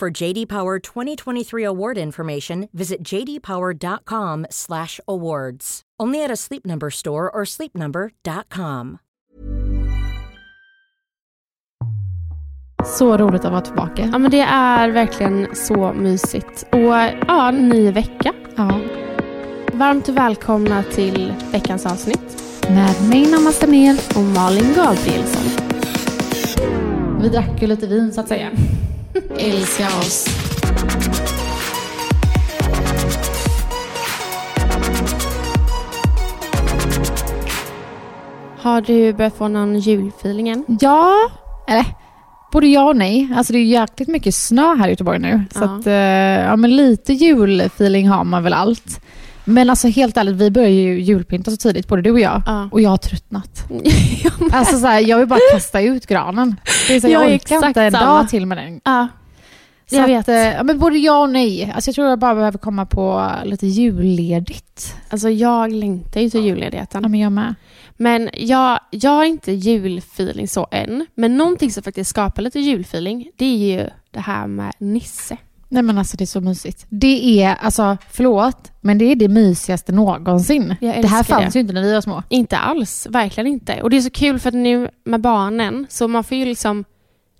For JD Power 2023 award information, visit jdpower.com/awards. Only at a Sleep Number store or sleepnumber.com. Så roligt att vara tillbaka. Ja men det är verkligen så mysigt. Och ja, ny vecka. Ja. Varmt välkomna till veckans avsnitt. Med mig Namaste Ner. Och Malin Gabrielsson. Vi drack ju lite vin så att säga. Älska oss. Har du börjat få någon julfeeling än? Ja, eller både ja och nej. Alltså det är jäkligt mycket snö här i Göteborg nu. Så Ja. att, eh, ja men lite julfeeling har man väl allt. Men alltså helt ärligt, vi börjar ju julpynta så tidigt, både du och jag. Ja. Och jag har tröttnat. ja, men- Alltså så här, jag vill bara kasta ut granen. Det är så, Jag jag orkar inte en samma. dag till med den. ja. Så Jag att, vet. eh, ja, men både ja och nej. Alltså jag tror jag bara behöver komma på lite julledigt. Alltså jag längtar ju till julledigheten. Ja, men jag med. Men jag, jag har inte julfeeling så än. Men någonting som faktiskt skapar lite julfeeling, det är ju det här med Nisse. Nej men alltså det är så mysigt. Det är, alltså förlåt, men det är det mysigaste någonsin. Det här fanns ju inte när vi var små. Inte alls, verkligen inte. Och det är så kul för att nu med barnen, så man får ju liksom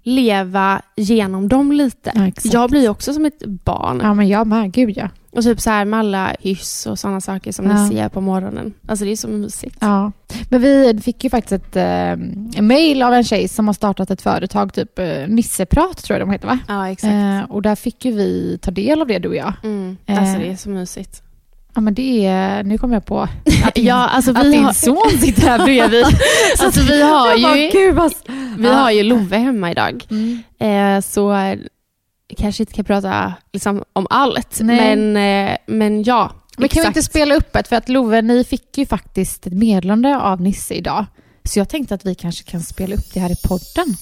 leva genom dem lite. Ja, jag blir också som ett barn. Ja men jag med, gud ja. Och typ så här med alla hyss och sådana saker som Ja. ni ser på morgonen. Alltså det är så mysigt. ja. Men vi fick ju faktiskt ett eh, mail av en tjej som har startat ett företag, typ eh, Nisseprat tror jag de heter va? Ja, exakt. Eh, och där fick ju vi ta del av det du och jag. Mm. Alltså det är så mysigt. Ja men det är, nu kommer jag på att, Ja, alltså att din har, son sitter här bredvid. alltså vi har bara, ju, gud vad... vi har ju Love hemma idag. Mm. Eh, så kanske inte kan prata liksom, om allt. Nej. Men, eh, men ja, Men kan vi exakt. inte spela upp ett? För att Love, ni fick ju faktiskt ett meddelande av Nisse idag. Så jag tänkte att vi kanske kan spela upp det här i podden.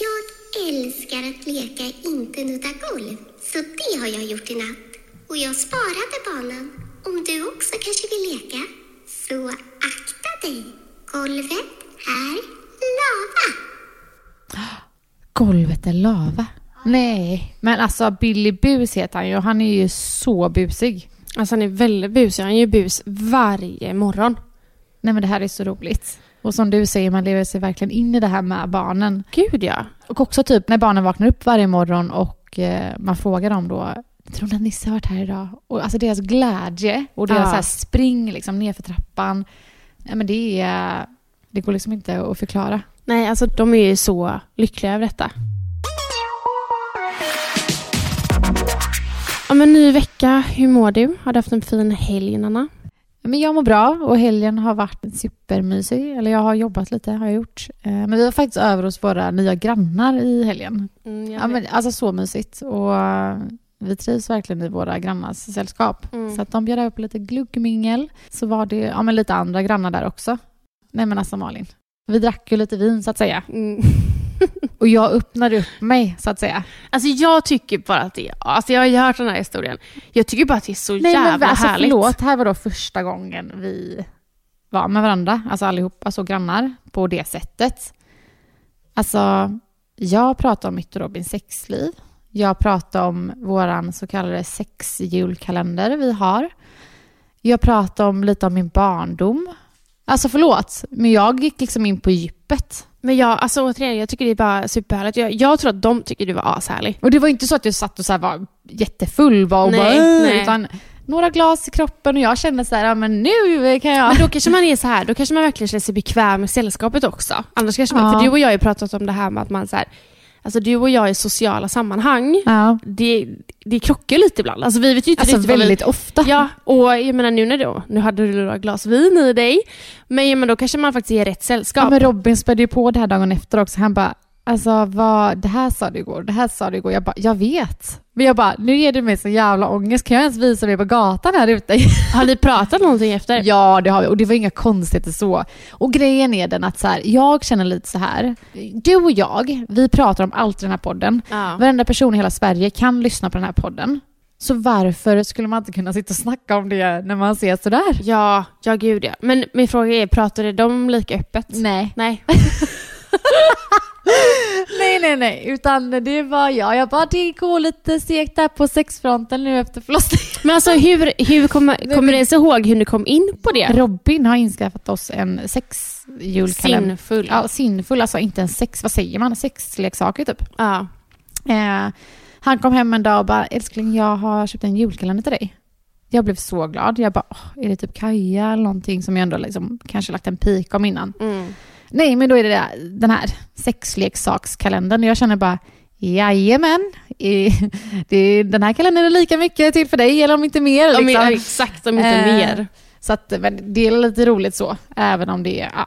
Jag älskar att leka inte nudda golv, så det har jag gjort i natt. Och jag sparade banan. Om du också kanske vill leka, så akta dig. Golvet är lava. Golvet är lava. Nej, men alltså Billy Bus heter han ju och han är ju så busig. Alltså han är väldigt busig. Han gör bus varje morgon. Nej men det här är så roligt. Och som du säger, man lever sig verkligen in i det här med barnen. Gud ja. Och också typ när barnen vaknar upp varje morgon och eh, man frågar dem då, tror ni att Nisse har varit här idag? Och alltså deras glädje och deras Ja. så här spring liksom nerför trappan. Nej men det är, det går liksom inte att förklara. Nej, alltså de är ju så lyckliga över detta. Ja, men ny vecka. Hur mår du? Har du haft en fin helg, Nanna? Men jag mår bra och helgen har varit supermysig. Eller jag har jobbat lite, har jag gjort. Eh, Men vi var faktiskt över hos våra nya grannar i helgen. Mm, Ja, men, alltså så mysigt. Och vi trivs verkligen i våra grannars sällskap. Mm. Så att de bjöd på lite gluggmingel. Så var det ja, men lite andra grannar där också. Nej men alltså Malin. Vi drack ju lite vin så att säga. Mm. Och jag öppnade upp mig så att säga. Alltså jag tycker bara att det är... Alltså jag har ju hört den här historien. Jag tycker bara att det är så Nej jävla men alltså härligt. förlåt, här var då första gången vi var med varandra, alltså allihopa, så grannar, på det sättet. Alltså, jag pratar om mitt och Robins sexliv. Jag pratar om våran så kallade sexjulkalender vi har. Jag pratar om lite om min barndom. Alltså förlåt, men jag gick liksom in på djupet. Men jag, alltså återigen, jag tycker det är bara superhärligt. Jag, jag tror att de tycker du var ashärlig. Och det var inte så att jag satt och så var jättefull bara och Nej, bara, "Åh", nej. utan några glas i kroppen och jag kände så här, ja men nu kan jag... Men då kanske man är så här, då kanske man verkligen känner sig bekväm med sällskapet också. Annars kanske man, Ja. för du och jag har ju pratat om det här med att man så här, alltså du och jag i sociala sammanhang, Ja. det, det krockar lite ibland. Alltså vi vet ju inte Alltså riktigt väldigt ofta. Vi, ja, och jag menar nu när du, nu hade du några glas vin i dig, men, ja, men då kanske man faktiskt är i rätt sällskap. Ja, men Robin spädde ju på det här dagen efter också. Han bara, alltså vad, det här sa du igår, det här sa du igår. Jag bara, jag vet. Men jag bara, nu ger du mig så jävla ångest. Kan jag ens visa dig på gatan här ute? Har ni pratat någonting efter? Ja, det har vi. Och det var inga konstigheter så. Och grejen är den att så här, jag känner lite så här. Du och jag, vi pratar om allt i den här podden. Ja. Varenda person i hela Sverige kan lyssna på den här podden. Så varför skulle man inte kunna sitta och snacka om det när man ser sådär? Ja, ja gud ja. Men min fråga är, pratade de lika öppet? Nej. Nej. Nej, nej, nej. Utan det var jag. Jag bara, det går lite segt där på sexfronten nu efter förlossningen. Men alltså hur, hur kommer, kommer ni ens ihåg hur ni kom in på det? Robin har inskaffat oss en sexjulkalender. Sinnfull. Ja, sinnfull. Alltså inte en sex, vad säger man? Sexleksaker typ. Ja. Eh, han kom hem en dag och bara, älskling jag har köpt en julkalender till dig. Jag blev så glad. Jag bara, "Åh, är det typ Kaja eller någonting som jag ändå liksom kanske lagt en pik om innan? Mm. Nej, men då är det där, den här sexleksakskalendern. Jag känner bara, jajamän, det, den här kalendern är lika mycket till för dig, eller om inte mer. Om, Liksom. ja, exakt, om inte Eh, mer. Så att, men det är lite roligt så, även om det är... Ja.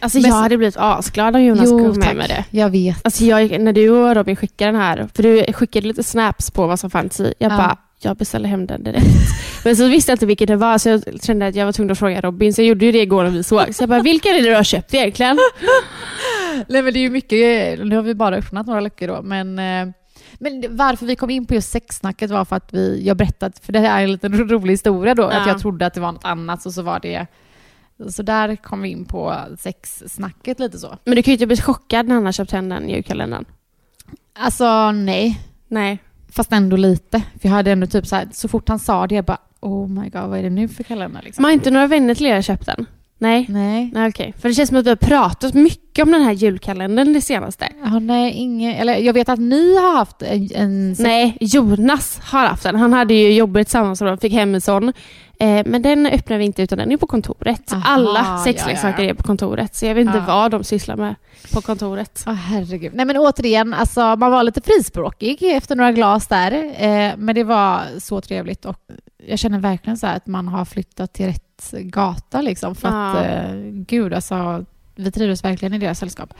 Alltså jag hade blivit asglad om Jonas Jo, kom med med det. Jag vet. Alltså jag, när du och Robin skickade den här, för du skickade lite snaps på vad som fanns i, jag Ja. bara, jag beställer hem den direkt. Men så visste jag inte vilket det var, så jag kände att jag var tvungen att fråga Robin, så jag gjorde ju det igår när vi såg. Så jag bara, vilka är det du har köpt egentligen? Nej men det är ju mycket, nu har vi bara öppnat några luckor då, men eh, men varför vi kom in på just sexsnacket var för att vi, jag berättat, för det här är en liten rolig historia då, Ja. att jag trodde att det var något annat och så var det, så där kom vi in på sexsnacket lite så. Men du kan ju inte bli chockad när han har köpt hem den julkalendern. Alltså nej, Nej fast ändå lite. För jag hade ändå typ så här, så fort han sa det, jag bara oh my god, vad är det nu för kalender liksom? Man har inte några vänner till er köpt den? Nej. Nej. Nej okej. För det känns som att vi har pratat mycket om den här julkalendern det senaste. Ja, nej, ingen, eller jag vet att ni har haft en, en Nej, Jonas har haft den. Han hade ju jobbat tillsammans och de fick hem en sån. Eh, men den öppnar vi inte utan den är på kontoret. Aha, Alla sexleksaker ja, ja. är på kontoret. Så jag vet inte Ja. vad de sysslar med på kontoret. Åh herregud. Nej men återigen, alltså, man var lite frispråkig efter några glas där. Eh, men det var så trevligt och jag känner verkligen så här att man har flyttat till rätt gata liksom. För att Ja. eh, gud alltså, vi trivdes verkligen i deras sällskap.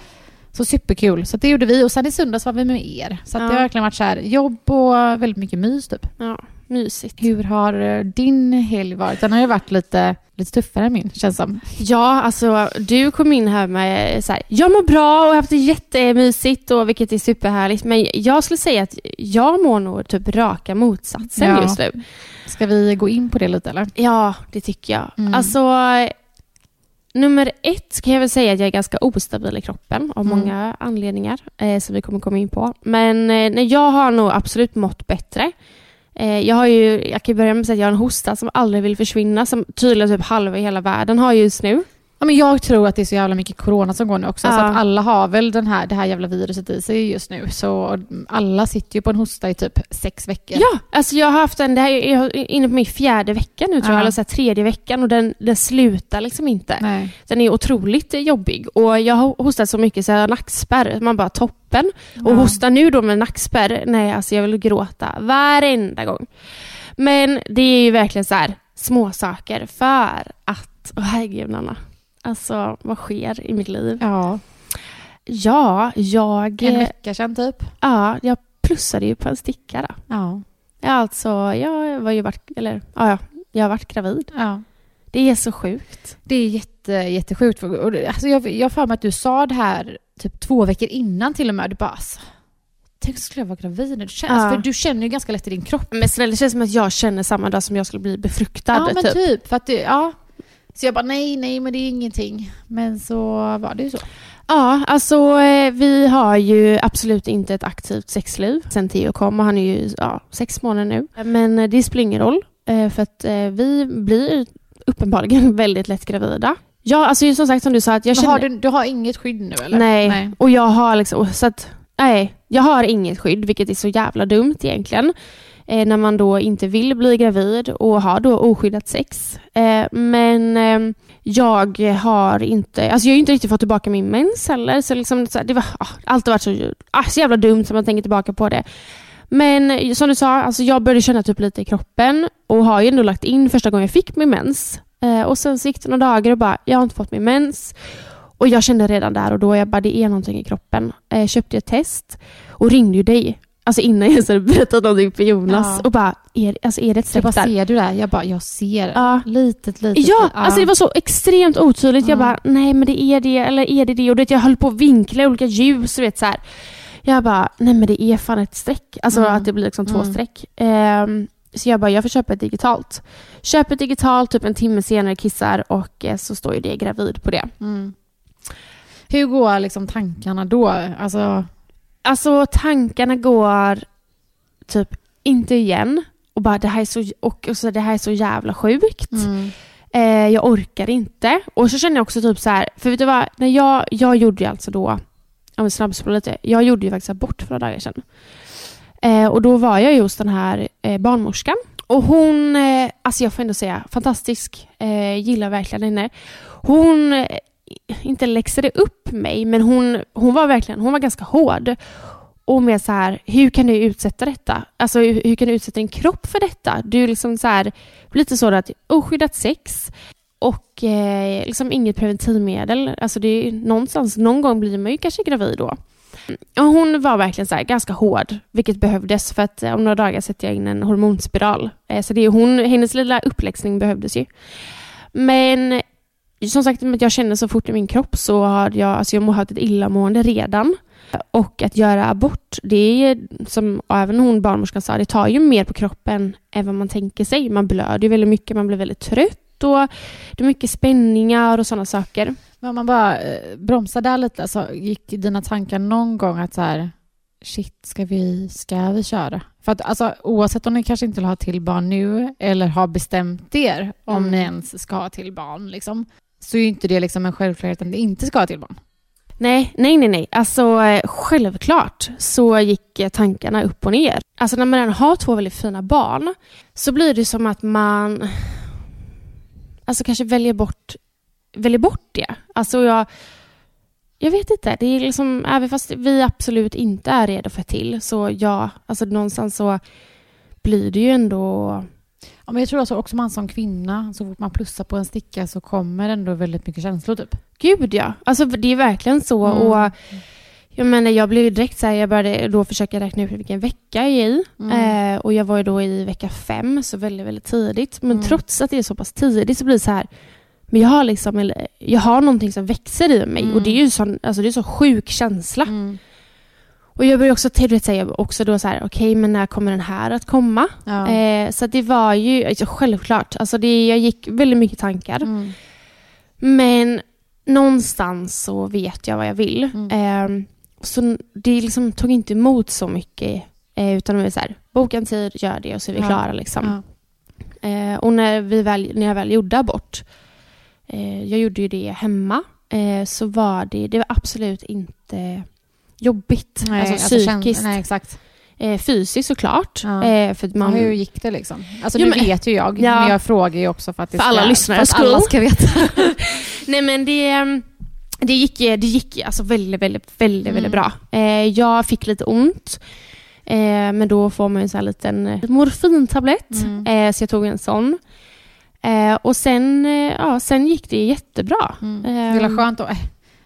Så superkul. Så det gjorde vi och sen i söndags var vi med er. Så att Ja. det har verkligen varit så här jobb och väldigt mycket mys typ. Ja, mysigt. Hur har eh, din helg varit? Den har ju varit lite, lite tuffare än min, känns som. Ja, alltså du kom in här med så här, jag mår bra och har haft det jättemysigt och vilket är superhärligt. Men jag skulle säga att jag mår nog typ raka motsatsen Ja. just nu. Ska vi gå in på det lite eller? Ja, det tycker jag. Mm. Alltså, nummer ett kan jag väl säga att jag är ganska ostabil i kroppen av Mm. många anledningar eh, som vi kommer komma in på. Men eh, jag har nog absolut mått bättre. Eh, jag, har ju, jag kan börja med att säga att jag har en hosta som aldrig vill försvinna, som tydligen typ halva i hela världen har just nu. Ja, men jag tror att det är så jävla mycket corona som går nu också. Så Ja. att alla har väl den här, det här jävla viruset i sig just nu. Så alla sitter ju på en hosta i typ sex veckor. Ja, alltså jag har haft den, det här är inne på min fjärde vecka nu tror Ja. jag, eller så här tredje veckan och den, den slutar liksom inte. Nej. Den är otroligt jobbig och jag har hostat så mycket så jag har nackspärr. Man bara toppen. Och Ja. hosta nu då med nackspärr, nej alltså jag vill gråta varenda gång. Men det är ju verkligen så här små saker för att, åh herregud Nanna. Alltså vad sker i mitt liv? Ja, Ja, jag, en eh, vecka sedan typ. ja, jag plussade ju på en stickare. Ja. Ja, alltså jag var ju varit, eller ja, ja, jag har varit gravid. ja. Det är så sjukt. Det är jätte, jättesjukt. Det- Alltså jag jag har för mig att du sa det här typ två veckor innan till och med. Du bara alltså, Tänk så skulle jag vara gravid. Du känner, Ja. för du känner ju ganska lätt i din kropp. Men snälla, det känns som att jag känner samma dag som jag skulle bli befruktad. Ja men typ. typ. För att det, ja. Så jag bara nej, nej men det är ingenting. Men så var det ju så. Ja, alltså eh, vi har ju absolut inte ett aktivt sexliv sen Theo kom och han är ju ja, sex månader nu. Men eh, det spelar ingen roll eh, för att vi blir uppenbarligen väldigt lätt gravida. Ja, alltså som sagt som du sa, att jag känner... har du, du har inget skydd nu eller? Nej. och jag har liksom, så att, nej, jag har inget skydd, vilket är så jävla dumt egentligen. Eh, när man då inte vill bli gravid och har då oskyddat sex. Eh, men eh, jag har inte, alltså jag har inte riktigt fått tillbaka min mens heller. Så liksom, så, det var, ah, allt har varit så, ah, så jävla dumt som man tänker tillbaka på det. Men som du sa, alltså jag började känna typ lite i kroppen och har ju ändå lagt in första gången jag fick min mens. Eh, och sen så gick det några dagar och bara, jag har inte fått min mens. Och jag kände redan där och då, jag bara, det är någonting i kroppen. Eh, köpte ett test och ringde ju dig. Alltså innan jag ens hade berättat någonting för Jonas. Ja. Och bara, är, alltså är det ett Jag streck där? ser du det? Jag bara, jag ser. Ja. Litet, litet. Ja, alltså det var så extremt otydligt. Jag Mm. bara, nej men det är det, eller är det det? Och du vet, jag höll på att vinkla olika ljus vet så här. Jag bara, nej men det är fan ett streck. Alltså Mm. att det blir liksom två Mm. streck. Ehm, så jag bara, jag får köpa ett digitalt. Köper ett digitalt, typ en timme senare kissar och eh, så står ju det gravid på det. Mm. Hur går liksom tankarna då? Alltså, Alltså tankarna går typ inte igen. Och bara det här är så, och, och så, det här är så jävla sjukt. mm. Eh, jag orkar inte. Och så känner jag också typ så här, för vet du vad, när jag, jag gjorde ju alltså då, om vi snabbspolar lite, jag gjorde ju faktiskt abort för några dagar sedan. Eh, och då var jag ju hos den här eh, barnmorskan. Och hon, eh, alltså jag får ändå säga, fantastisk. Eh, gillar verkligen henne. Hon, inte läxade upp mig, men hon, hon var verkligen, hon var ganska hård. Och med så här, hur kan du utsätta detta? Alltså hur, hur kan du utsätta din kropp för detta? Du är liksom så här, lite så att oskyddat sex och eh, liksom inget preventivmedel. Alltså det är någonstans, någon gång blir man ju kanske gravid då. Och hon var verkligen så här, ganska hård, vilket behövdes för att eh, om några dagar sätter jag in en hormonspiral. Eh, så det är hon, hennes lilla uppläxning behövdes ju. Men som sagt, att jag känner så fort i min kropp så har jag, alltså jag har haft ett illamående redan. Och att göra abort, det är som även hon barnmorskan sa, det tar ju mer på kroppen än vad man tänker sig. Man blöder ju väldigt mycket, man blir väldigt trött och det är mycket spänningar och sådana saker. Men om man bara eh, bromsar där lite, alltså, gick dina tankar någon gång att så här, shit, ska vi, ska vi köra? För att alltså, oavsett om ni kanske inte vill ha till barn nu eller har bestämt er om Mm. ni ens ska ha till barn, liksom, så är ju inte det liksom en självklarhet att ni inte ska ha till barn. Nej, nej, nej, nej. Alltså eh, självklart så gick eh, tankarna upp och ner. Alltså när man redan har två väldigt fina barn så blir det som att man alltså kanske väljer bort, väljer bort det. Alltså jag, jag vet inte. Det är liksom, även fast vi absolut inte är redo för till så ja, alltså någonstans så blir det ju ändå Ja, men jag tror alltså också man som kvinna, så fort man plussar på en sticka så kommer ändå väldigt mycket känslor typ. Gud ja, alltså det är verkligen så. Mm. Och jag menar, jag blev direkt så här, jag började då försöka räkna ut vilken vecka jag är i. Mm. Eh, och jag var ju då i vecka fem, så väldigt, väldigt tidigt. Men Mm. trots att det är så pass tidigt så blir det så här, men jag har liksom, jag har någonting som växer i mig. Mm. Och det är ju sån, alltså det är så sjuk känsla. Och jag började också, till säga också då så här, okej men när kommer den här att komma? Ja. Eh, så det var ju, alltså, självklart, alltså det, jag gick väldigt mycket tankar. Mm. Men någonstans så vet jag vad jag vill. Mm. Eh, så det liksom tog inte emot så mycket. Eh, utan det var så här, boka en tid, gör det och så är vi Ja. klara. Liksom. Ja. Eh, och när, vi väl, när jag väl gjorde abort, eh, jag gjorde ju det hemma, eh, så var det, det var absolut inte jobbigt. Nej, alltså alltså, psykiskt. nej, exakt. Eh, fysiskt såklart. Ja. Eh, för man. Hur gick det liksom? Alltså Jo, nu men- vet ju jag, Ja. men jag frågar ju också för att det För ska, alla lyssnares för alla ska veta. Nej men det, ehm, det gick, det gick alltså väldigt, väldigt, väldigt, Mm. väldigt bra. Eh, jag fick lite ont. Eh, men då får man en sån här liten eh, morfintablett. Mm. Eh, så jag tog en sån. Och sen, ja, sen gick det jättebra. Mm. Eh, Det väl skönt eh,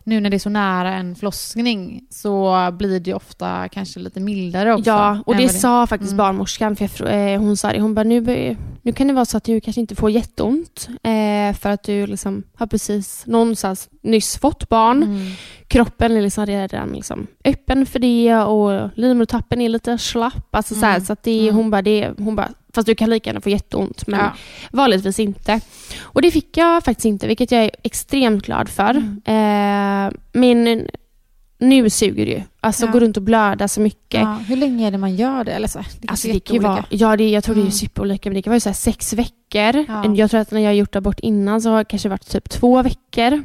nu när det är så nära en förlossning så blir det ofta kanske lite mildare också. Ja, och det vad sa faktiskt Mm. barnmorskan. För jag, eh, hon sa det, hon bara, nu, nu kan det vara så att du kanske inte får jätteont. Eh, för att du liksom har precis någonstans nyss fått barn. Mm. Kroppen är liksom redan liksom öppen för det och livmodertappen är lite slapp. Alltså så, här, Mm. så att det, Mm. hon bara, det, hon bara, fast du kan lika gärna få jätteont. Men Ja. vanligtvis inte. Och det fick jag faktiskt inte, vilket jag är extremt glad för. Mm. Eh, men nu suger det ju. Alltså Ja. gå runt och blöda så mycket. Ja, hur länge är det man gör det? Eller så? Det, Alltså det kan ju vara, ja det, jag tror det är Mm. superolika, men det kan vara så här sex veckor. Ja. Jag tror att när jag har gjort abort innan så har det kanske varit typ två veckor.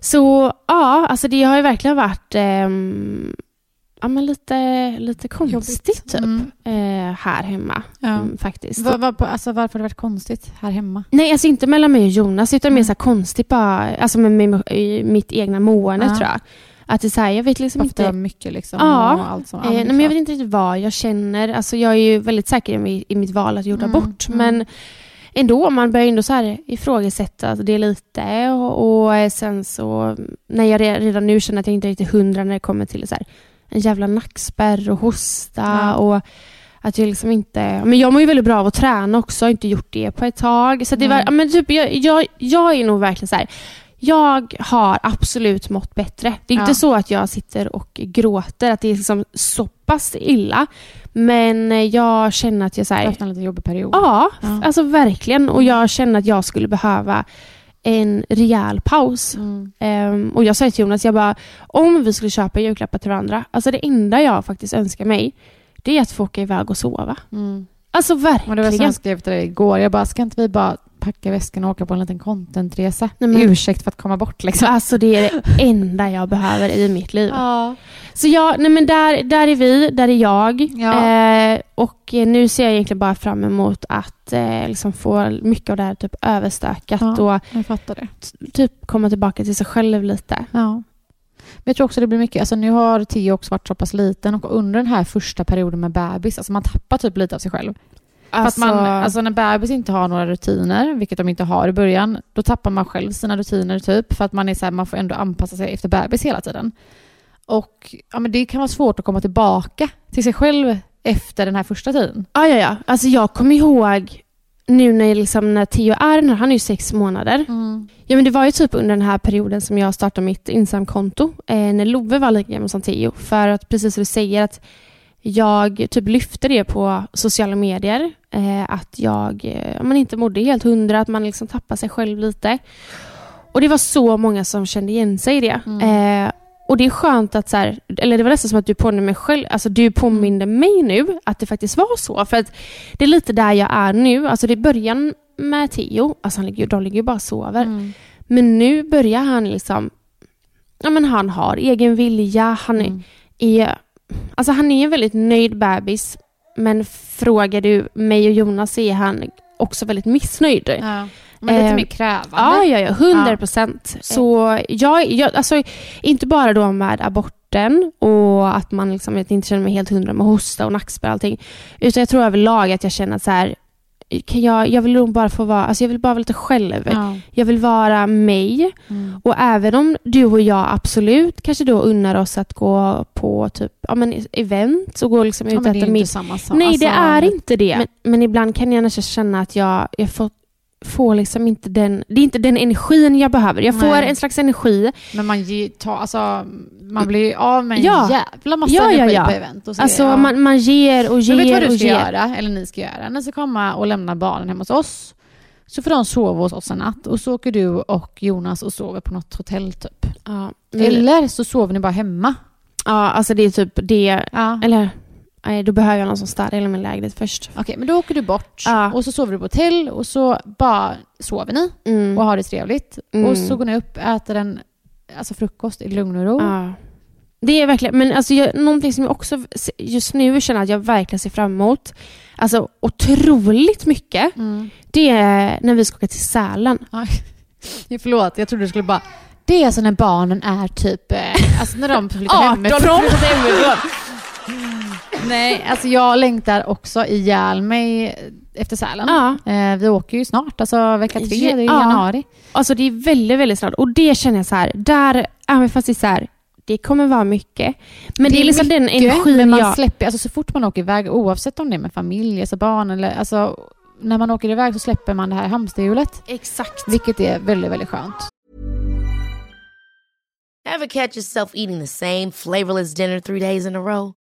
Så ja, alltså det har ju verkligen varit ehm, ja, men lite, lite konstigt typ Mm. eh, här hemma Ja. mm, faktiskt. Va, va, alltså, varför har det varit konstigt här hemma? Nej, alltså inte mellan mig och Jonas utan mer Mm. så här konstigt bara, alltså med, med, i mitt egna mående Ja. tror jag. Att det är så här, jag vet liksom var inte. mycket liksom? Ja. Allt som, Eh, nej, men jag vet inte riktigt vad jag känner. Alltså, jag är ju väldigt säker i, i mitt val att gjort Mm, abort. mm. Men ändå, man börjar ändå så här ifrågasätta det lite. Och, och eh, sen så, när jag re- redan nu känner att jag inte är riktigt hundra när det kommer till så här, en jävla nackspärr och hosta. Ja. Och att jag liksom inte... Men jag mår ju väldigt bra av att träna också. Jag har inte gjort det på ett tag. Så det var, men typ, jag, jag, jag är nog verkligen så här. Jag har absolut mått bättre. Det är Ja. inte så att jag sitter och gråter, att det är liksom så pass illa. Men jag känner att jag så Jag har här, haft en lite jobbig period. Ja, Ja. alltså verkligen. Och jag känner att jag skulle behöva en rejäl paus. Mm. Ehm, och jag sa till Jonas, jag bara, om vi skulle köpa julklappar till varandra, alltså det enda jag faktiskt önskar mig, det är att få åka iväg och sova. Mm. Alltså Och det var som verkligen. jag skrev till dig igår. Jag bara, ska inte vi bara packa väskan och åka på en liten contentresa? Nej, men- Ursäkt för att komma bort liksom. Alltså det är det enda jag behöver i mitt liv. Ja. Så ja, nej men där, där är vi, där är jag. Ja. Eh, och eh, nu ser jag egentligen bara fram emot att eh, liksom få mycket av det här typ överstökat Ja. och typ komma tillbaka till sig själv lite. Ja. Men jag tror också det blir mycket, alltså nu har Theo också varit så pass liten och under den här första perioden med bebis, alltså man tappar typ lite av sig själv. För att man, alltså när bebis inte har några rutiner, vilket de inte har i början, då tappar man själv sina rutiner typ. För att man är så här, man får ändå anpassa sig efter bebis hela tiden. Och ja, men det kan vara svårt att komma tillbaka till sig själv efter den här första tiden. Ja, ja, ja. Alltså jag kommer ihåg nu när, liksom, när Theo är, när han är ju sex månader. Ja, men det var ju typ under den här perioden som jag startade mitt Instagramkonto. Eh, när Love var lika gammal som Theo. För att precis som du säger att jag typ lyfte det på sociala medier. Eh, att jag eh, man inte mådde helt hundra, att man liksom tappade sig själv lite. Och det var så många som kände igen sig i det. Eh, och det är skönt att så här, eller det var nästan som att du påminde mig själv, alltså du påminde mig nu att det faktiskt var så. För att det är lite där jag är nu. Alltså det är början med Theo, alltså han ligger, de ligger ju bara och sover. Mm. Men nu börjar han liksom, ja men han har egen vilja, han är, Mm. är alltså han är en väldigt nöjd bebis. Men frågar du mig och Jonas så är han också väldigt missnöjd. Ja. Men lite Eh, mer krävande. Ja, ja, ja. 100 procent. Så jag, jag, alltså, inte bara då med aborten och att man liksom inte känner mig helt hundra med hosta och nackspärr och allting. Utan jag tror överlag att jag känner att så här, kan jag, jag vill nog bara få vara, alltså jag vill bara vara lite själv. Ja. Jag vill vara mig. Mm. Och även om du och jag absolut kanske då unnar oss att gå på typ, ja, men event och gå liksom ut Ja, och äta middag. Nej, Alltså, det är inte det. Men, men ibland kan jag nästan känna att jag, jag får, får liksom inte den... Det är inte den energin jag behöver. Jag får Nej. en slags energi. Men man, ge, ta, alltså, man blir av med en Ja. jävla massa Ja, ja, energi ja. på event. Och så Alltså ja. man, man ger och ger Men vet du vad du ska ger. göra, eller ni ska göra? Ni ska komma och lämna barnen hemma hos oss. Så får de sova hos oss en natt och så åker du och Jonas och sover på något hotell typ. Ja, Eller så sover ni bara hemma. ja, alltså det är typ det. Ja. Eller, nej, då behöver jag någon som städar hela min lägenhet först. Okej, men då åker du bort Ja. och så sover du på hotell och så bara sover ni Mm. och har det trevligt. Mm. Och så går ni upp, äter en alltså frukost i lugn och ro. Ja. Det är verkligen, men alltså jag, någonting som jag också just nu känner att jag verkligen ser fram emot, alltså otroligt mycket, Mm. det är när vi ska åka till Sälen. Ja, Förlåt, jag trodde du skulle bara... Det är alltså när barnen är typ... eh, Alltså när de flyttar hemifrån. Nej, alltså jag längtar också ihjäl mig efter Sälen. Ja, Eh, vi åker ju snart, alltså vecka tre, det är i Ja. januari. alltså det är väldigt, väldigt snart. Och det känner jag så här, där, även fast det är så här, det kommer vara mycket. Men det, är liksom den energin men man jag... släpper, alltså så fort man åker iväg, oavsett om det är med familj, alltså barn eller alltså när man åker iväg så släpper man det här hamsterhjulet. Exakt. Vilket är väldigt, väldigt skönt. Ever catch yourself eating the same flavorless dinner three days in a row?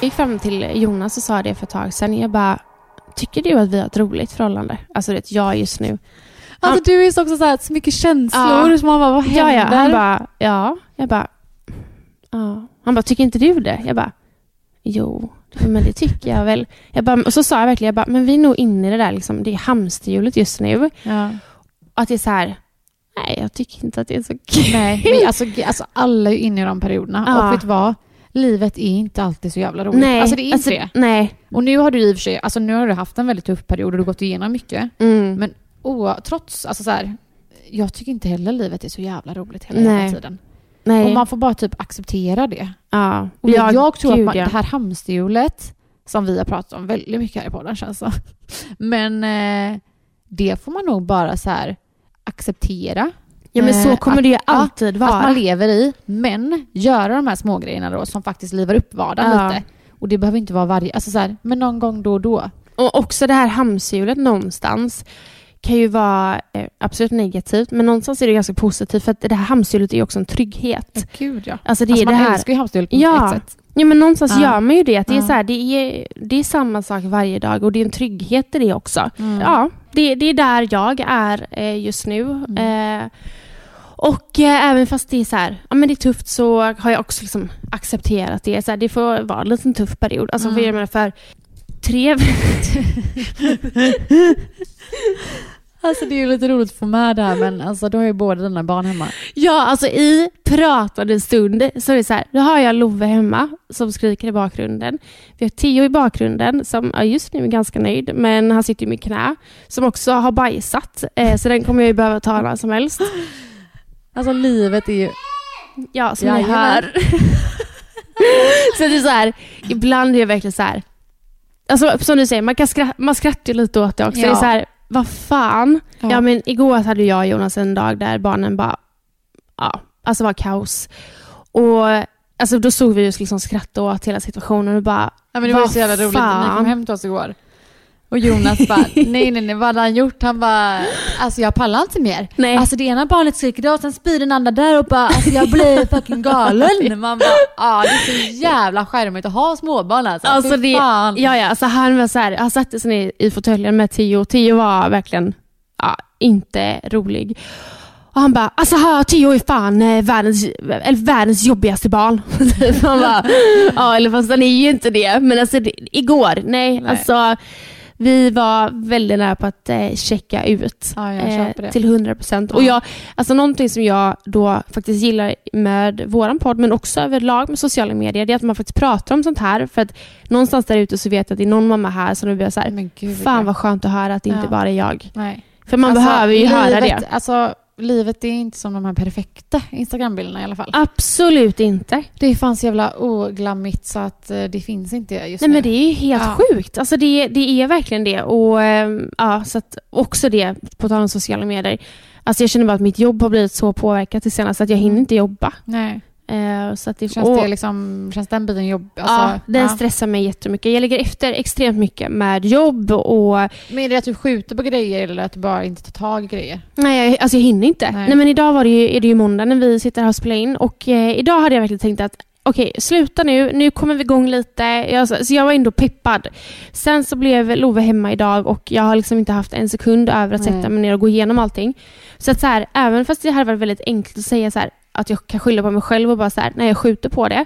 Jag gick fram till Jonas och sa det för ett tag sedan. Jag bara, tycker du att vi har ett roligt förhållande? Alltså det jag just nu. Alltså du är så också så, här, så mycket känslor. Ja. Så man bara, vad händer? Ja, ja. Han bara, ja. Jag bara, ja. Han bara, tycker inte du det? Jag bara, jo, men det tycker jag väl. Jag bara, och så sa jag verkligen, jag bara, men vi är nog inne i det där, liksom, det är hamsterhjulet just nu. Ja. Att det är så här, nej, jag tycker inte att det är så kul. Nej, men alltså, alltså alla är inne i de perioderna. Ja. Och vet du vad? Livet är inte alltid så jävla roligt. Nej, alltså det är inte det. Nej. Och nu har du i och för sig, alltså nu har du haft en väldigt tuff period och du har gått igenom mycket. Mm. Men oh, trots, alltså så här, jag tycker inte heller livet är så jävla roligt hela Nej. jävla tiden. nej. Och man får bara typ acceptera det. ja. Och jag, jag tror att man, det här hamsterhjulet, som vi har pratat om väldigt mycket här i podden känns det Men eh, det får man nog bara så här acceptera. Ja, men så eh, kommer att- det ju ja, alltid vara. Att man lever i, men göra de här små grejerna då som faktiskt livar upp vardagen Ja. lite. Och det behöver inte vara varje, alltså så här, men någon gång då och då. Och också det här hamsterhjulet någonstans kan ju vara eh, absolut negativt, men någonstans är det ganska positivt för att det här hamsterhjulet är också en trygghet. Gud ja. Alltså det alltså är det man här... älskar ju hamsterhjulet på Ja. ett sätt. Ja, men någonstans Ja. gör man ju det. Det, är Ja. så här, det, är, det är samma sak varje dag och det är en trygghet i det också. Mm. Ja, det, det är där jag är eh, just nu. Mm. Eh, och eh, även fast det är så här, ja men det är tufft så har jag också liksom accepterat det. Så här, det får vara en liten tuff period. Alltså för, Mm. jag menar, för tre... Alltså det är ju lite roligt att få med det här men alltså du har ju båda dina barn hemma. Ja, alltså i pratande stund så är det så här, då har jag Love hemma som skriker i bakgrunden. Vi har Theo i bakgrunden som ja, just nu är ganska nöjd, men han sitter i mitt knä, som också har bajsat, eh, så den kommer jag ju behöva ta när som helst. Alltså livet är ju... Ja, som ni hör. så det är så här, ibland är jag verkligen så här, alltså som du säger, man, kan skratta, man skrattar ju lite åt det också. Ja. Det är så här, vad fan. Ja. Ja. men igår hade jag och Jonas en dag där barnen bara, ja, alltså var kaos. Och alltså då såg vi just liksom skratta åt hela situationen och bara, Ja, men det var så jävla roligt. Ni fan? kom hem till oss igår. Och Jonas bara, nej nej nej, vad hade han gjort? Han bara, alltså jag pallar inte mer. nej. Alltså det ena barnet skriker då, sen spyr den andra där och bara, alltså jag blir fucking galen. Man bara, ja det är så jävla charmigt att ha småbarn alltså. Alltså det, ja, ja, alltså han var så här, han satte sig ner i fåtöljen med Theo. Theo var verkligen ja, inte rolig. Och han bara, alltså här, Theo är fan eh, världens, eller världens jobbigaste barn. han bara, ja eller fast han är ju inte det. Men alltså det, igår, nej, Nej. alltså vi var väldigt nära på att eh, checka ut Ja, det. till 100 procent. Och Ja. jag, alltså någonting som jag då faktiskt gillar med våran podd, men också överlag med sociala medier, det är att man faktiskt pratar om sånt här. För att någonstans där ute så vet jag att det är någon mamma här som blir så här, Men gud, fan vad skönt att höra att det inte Ja. bara är jag. Nej. För man Alltså, behöver ju höra livet, det. Alltså livet är inte som de här perfekta Instagrambilderna i alla fall. Absolut inte. Det är fan så jävla oglammigt så att eh, det finns inte just Nej nu. men det är ju helt Ja. sjukt. Alltså det, det är verkligen det. Och ehm, ja, så också det, på tal om sociala medier. Alltså jag känner bara att mitt jobb har blivit så påverkat det senaste att jag hinner inte jobba. Nej. Eh, så att det, Känns, och- det liksom, känns den biten jobb? Alltså, ja, den ja. stressar mig jättemycket. Jag lägger efter extremt mycket med jobb och Men är det att du skjuter på grejer eller att du bara inte tar tag i grejer? nej, jag, alltså jag hinner inte. Nej. Nej. men idag var det ju, är det ju måndag när vi sitter här och spelar in och eh, idag hade jag verkligen tänkt att okej, sluta nu, nu kommer vi igång lite. Jag, så jag var ändå peppad. Sen så blev Love hemma idag och jag har liksom inte haft en sekund över att sätta mig ner och gå igenom allting. Så att så här, även fast det hade varit väldigt enkelt att säga så här, att jag kan skylla på mig själv och bara så här, nej jag skjuter på det.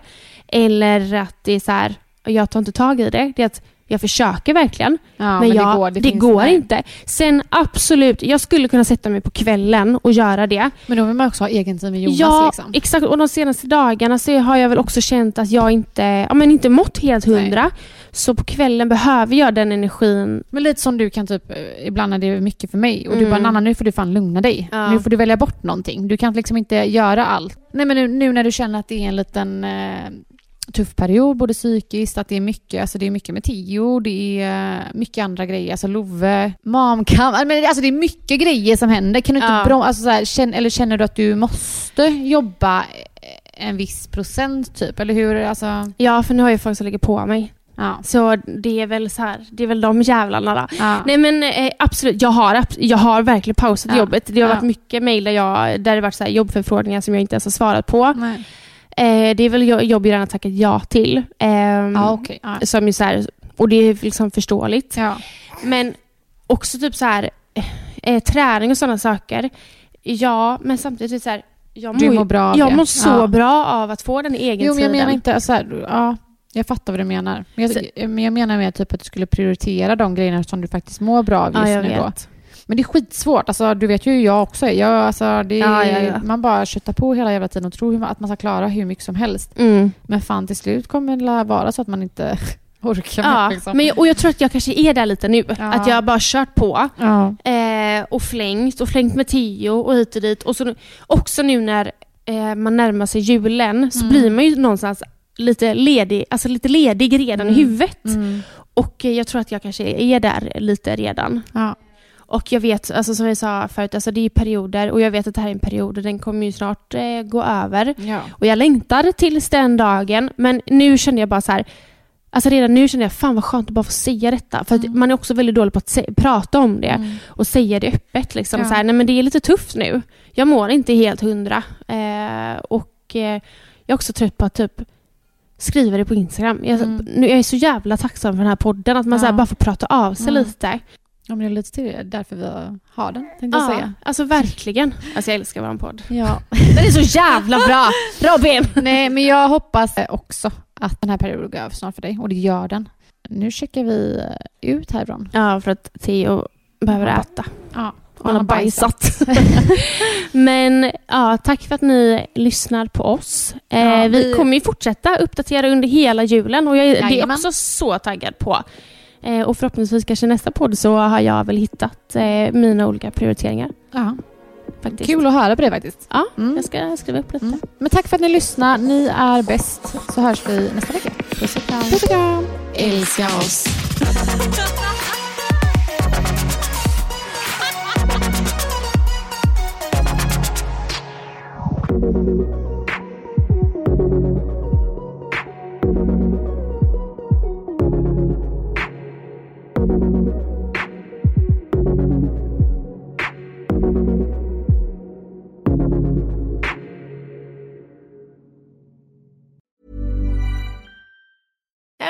Eller att det är så här, jag tar inte tag i det. Det är att jag försöker verkligen. Ja, men men det jag, går- det det går nej. inte. Sen absolut, jag skulle kunna sätta mig på kvällen och göra det. Men då vill man också ha egen tid med Jonas ja, liksom. exakt. Och de senaste dagarna så har jag väl också känt att jag inte, ja, men inte mått helt hundra. Så på kvällen behöver jag den energin. Men lite som du kan typ, eh, ibland när det är mycket för mig och du Mm. bara Nanna nu får du fan lugna dig. Ja. Nu får du välja bort någonting. Du kan liksom inte göra allt. Nej men nu, nu när du känner att det är en liten eh, tuff period, både psykiskt, att det är mycket, alltså det är mycket med Tio, det är mycket andra grejer, alltså Love, mamkam, men alltså det är mycket grejer som händer. Kan du inte Ja. brom- alltså så här, känn, eller känner du att du måste jobba en viss procent typ, eller hur? Alltså, Ja, för nu har jag folk som lägger på mig. ja. Så det är väl så här, det är väl de jävlarna då. ja. Nej men eh, absolut, jag har, jag har verkligen pausat Ja. jobbet. Det har varit mycket mejl där, jag, där det varit så här jobbförfrågningar som jag inte ens har svarat på. Nej. Eh, det är väl jo- jobb jag redan tackat ja till. Ehm, Ja, okej. Ja. som är så här, och det är liksom förståeligt. Ja. Men också typ så här, eh, träning och sådana saker. Ja, men samtidigt så här, jag mår, mår bra av jag det. mår så Ja. bra av att få den egen Jo, men jag tiden. menar inte så här, ja, jag fattar vad du menar. Men jag, men jag menar mer typ att du skulle prioritera de grejerna som du faktiskt mår bra av just ja, jag nu då. Men det är skitsvårt, alltså, du vet ju hur jag också är. Jag, alltså, det är Ja, ja, ja. Man bara köttar på hela jävla tiden och tror att man ska klara hur mycket som helst. Mm. Men fan till slut kommer det vara så att man inte orkar Ja. Liksom. men, jag- och jag tror att jag kanske är där lite nu. Ja. Att jag bara kört på. Eh, och flängt och flängt med tio och hit och dit. Och så, också nu när eh, man närmar sig julen så Mm. blir man ju någonstans lite ledig, alltså lite ledig redan i Mm. huvudet. Mm. Och eh, jag tror att jag kanske är där lite redan. Ja. Och jag vet, alltså som jag sa förut, alltså det är perioder och jag vet att det här är en period och den kommer ju snart eh, gå över. Ja. Och jag längtar tills den dagen, men nu känner jag bara så här, Alltså redan nu känner jag, fan vad skönt att bara få säga detta. För att man är också väldigt dålig på att se, prata om det Mm. och säga det öppet. Liksom. Ja. Så här, nej men det är lite tufft nu. Jag mår inte helt hundra. Eh, och eh, jag är också trött på att typ skriva det på Instagram. Jag, Mm. nu, jag är så jävla tacksam för den här podden, att man så här, Ja. bara får prata av sig Mm. lite. Det är lite till därför vi har den, tänkte jag Ja, säga. alltså verkligen. Alltså jag älskar vår podd. Ja. Den är så jävla bra! Robin! Nej, men jag hoppas också att den här perioden går över snart för dig och det gör den. Nu checkar vi ut härifrån. Ja, för att Theo behöver äta. Ja, Han har bajsat. Men ja, tack för att ni lyssnar på oss. Eh, Ja, vi... vi- kommer ju fortsätta uppdatera under hela julen och jag det är också så taggad på. Eh, och förhoppningsvis kanske nästa podd så har jag väl hittat eh, mina olika prioriteringar. Ja. Faktiskt. Kul att höra på det faktiskt. Ja, Mm. jag ska skriva upp lite. Mm. Men tack för att ni lyssnar. Ni är bäst. Så hörs vi nästa vecka. Puss och kram. Puss och kram! Älska oss.